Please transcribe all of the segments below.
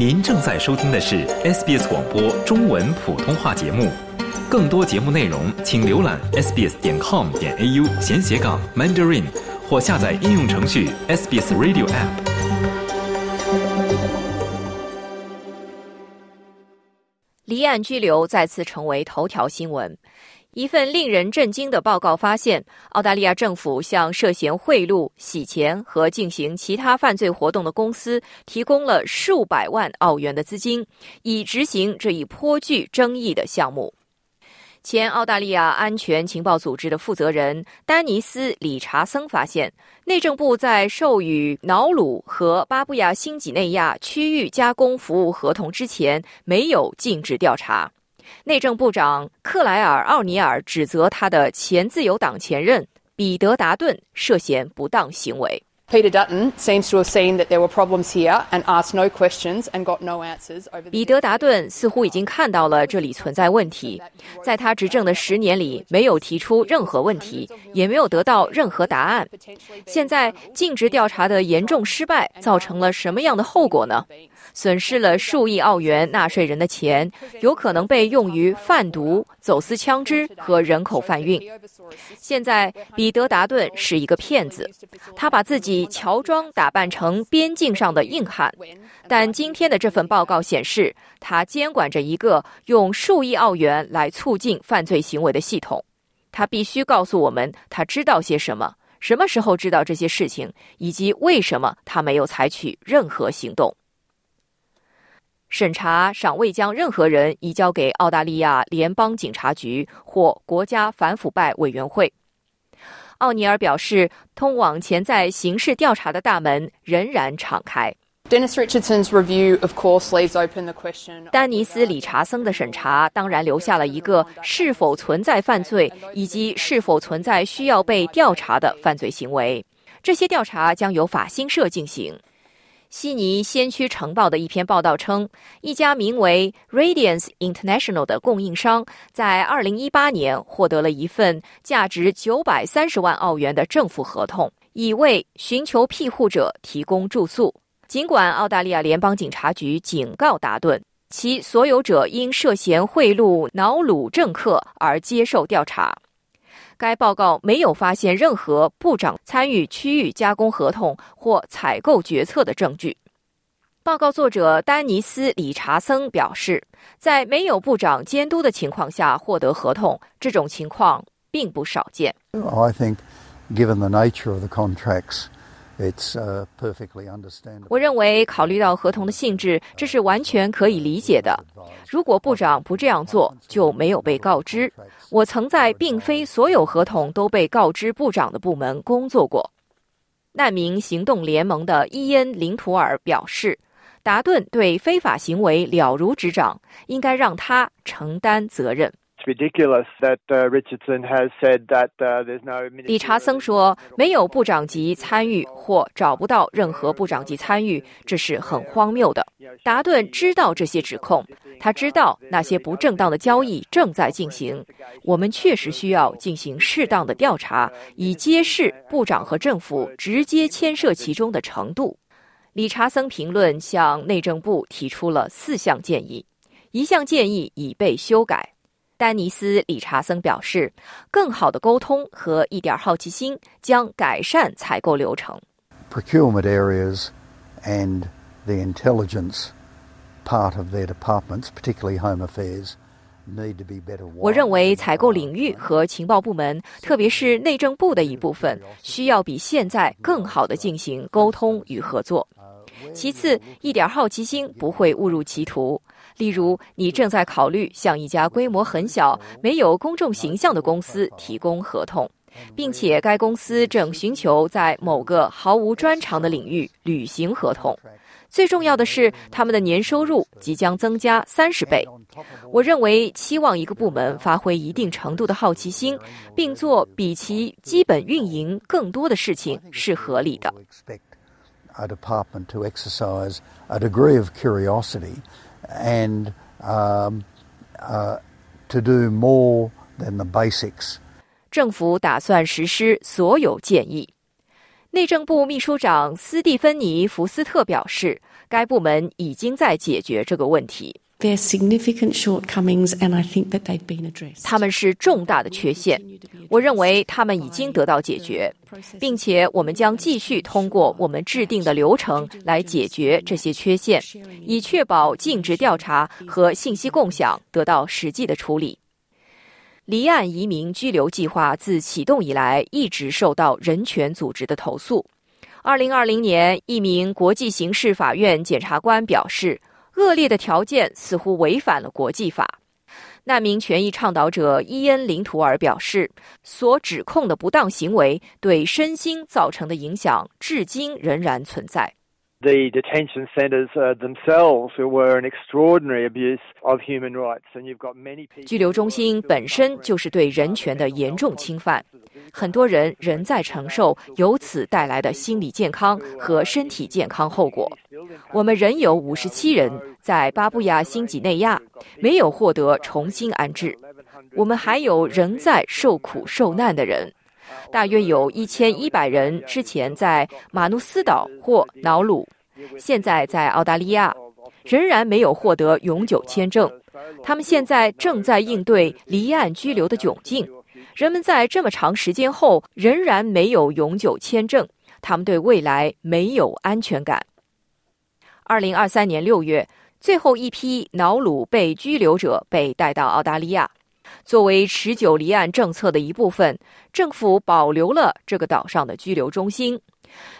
您正在收听的是 SBS 广播中文普通话节目。更多节目内容，请浏览 sbs 点 com 点 au 闲斜杠 mandarin，或下载应用程序 SBS Radio App。离岸拘留再次成为头条新闻。一份令人震惊的报告发现，澳大利亚政府向涉嫌贿赂、洗钱和进行其他犯罪活动的公司提供了数百万澳元的资金，以执行这一颇具争议的项目。前澳大利亚安全情报组织的负责人丹尼斯·理查森发现，内政部在授予瑙鲁和巴布亚新几内亚区域加工服务合同之前，没有禁止调查。内政部长克莱尔·奥尼尔指责他的前自由党前任彼得·达顿涉嫌不当行为。Peter Dutton seems to have seen that there were problems here and asked no questions and got no answers. 彼得·达顿似乎已经看到了这里存在问题，在他执政的十年里没有提出任何问题，也没有得到任何答案。现在尽职调查的严重失败，造成了什么样的后果呢？损失了数亿澳元纳税人的钱，有可能被用于贩毒、走私枪支和人口贩运。现在，彼得·达顿是一个骗子，他把自己乔装打扮成边境上的硬汉。但今天的这份报告显示，他监管着一个用数亿澳元来促进犯罪行为的系统。他必须告诉我们，他知道些什么，什么时候知道这些事情，以及为什么他没有采取任何行动。审查尚未将任何人移交给澳大利亚联邦警察局或国家反腐败委员会。奥尼尔表示，通往潜在刑事调查的大门仍然敞开。Dennis Richardson's review, of course, leaves open the question. 丹尼斯·理查森的审查当然留下了一个是否存在犯罪以及是否存在需要被调查的犯罪行为。这些调查将由法新社进行。悉尼先驱城报的一篇报道称，一家名为 Radiance International 的供应商在2018年获得了一份价值930万澳元的政府合同，以为寻求庇护者提供住宿。尽管澳大利亚联邦警察局警告达顿，其所有者因涉嫌贿赂瑙鲁政客而接受调查。该报告没有发现任何部长参与区域加工合同或采购决策的证据。报告作者丹尼斯·理查森表示，在没有部长监督的情况下获得合同，这种情况并不少见。I think, given the nature of the contracts. It's perfectly understandable. 我认为，考虑到合同的性质，这是完全可以理解的。如果部长不这样做，就没有被告知。我曾在并非所有合同都被告知部长的部门工作过。难民行动联盟的伊恩·林图尔表示，达顿对非法行为了如指掌，应该让他承担责任。理查森说：“没有部长级参与或找不到任何部长级参与，这是很荒谬的。”达顿知道这些指控，他知道那些不正当的交易正在进行。我们确实需要进行适当的调查，以揭示部长和政府直接牵涉其中的程度。理查森评论向内政部提出了四项建议，一项建议已被修改。丹尼斯·理查森表示，更好的沟通和一点好奇心将改善采购流程。Procurement areas and the intelligence part of their departments, particularly Home Affairs, need to be better. 我认为采购领域和情报部门，特别是内政部的一部分，需要比现在更好的进行沟通与合作。其次，一点好奇心不会误入歧途。例如，你正在考虑向一家规模很小、没有公众形象的公司提供合同，并且该公司正寻求在某个毫无专长的领域履行合同。最重要的是，他们的年收入即将增加三十倍。我认为，期望一个部门发挥一定程度的好奇心，并做比其基本运营更多的事情是合理的。A department to exercise a degree of curiosity. and um, uh, to do more than the basics. 政府打算实施所有建议。内政部秘书长斯蒂芬妮·福斯特表示，该部门已经在解决这个问题。There are significant shortcomings, and I think that they've been addressed. 他们是重大的缺陷，我认为他们已经得到解决，并且我们将继续通过我们制定的流程来解决这些缺陷，以确保尽职调查和信息共享得到实际的处理。离岸移民拘留计划自启动以来，一直受到人权组织的投诉。二零二零年，一名国际刑事法院检察官表示。恶劣的条件似乎违反了国际法。难民权益倡导者伊恩·林图尔表示，所指控的不当行为对身心造成的影响至今仍然存在。The detention centres themselves were an extraordinary abuse of human rights, and you've got many people. 拘留中心本身就是对人权的严重侵犯，很多人仍在承受由此带来的心理健康和身体健康后果。我们仍有五十七人在巴布亚新几内亚没有获得重新安置，我们还有仍在受苦受难的人。大约有一千一百人之前在马努斯岛或瑙鲁，现在在澳大利亚，仍然没有获得永久签证。他们现在正在应对离岸拘留的窘境。人们在这么长时间后仍然没有永久签证，他们对未来没有安全感。二零二三年六月，最后一批瑙鲁被拘留者被带到澳大利亚。作为持久离岸政策的一部分，政府保留了这个岛上的拘留中心。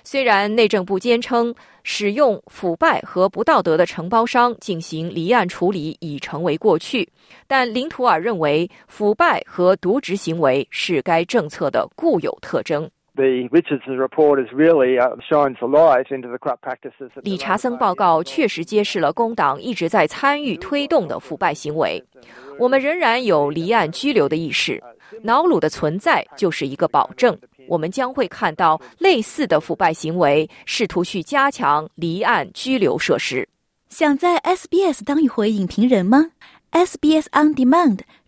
虽然内政部坚称使用腐败和不道德的承包商进行离岸处理已成为过去，但林图尔认为腐败和渎职行为是该政策的固有特征。理查森报告确实揭示了工党一直在参与推动的腐败行为。我们仍然有离岸拘留的意识，瑙鲁的存在就是一个保证。我们将会看到类似的腐败行为，试图去加强离岸拘留设施。想在 SBS 当一回影评人吗？SBS On Demand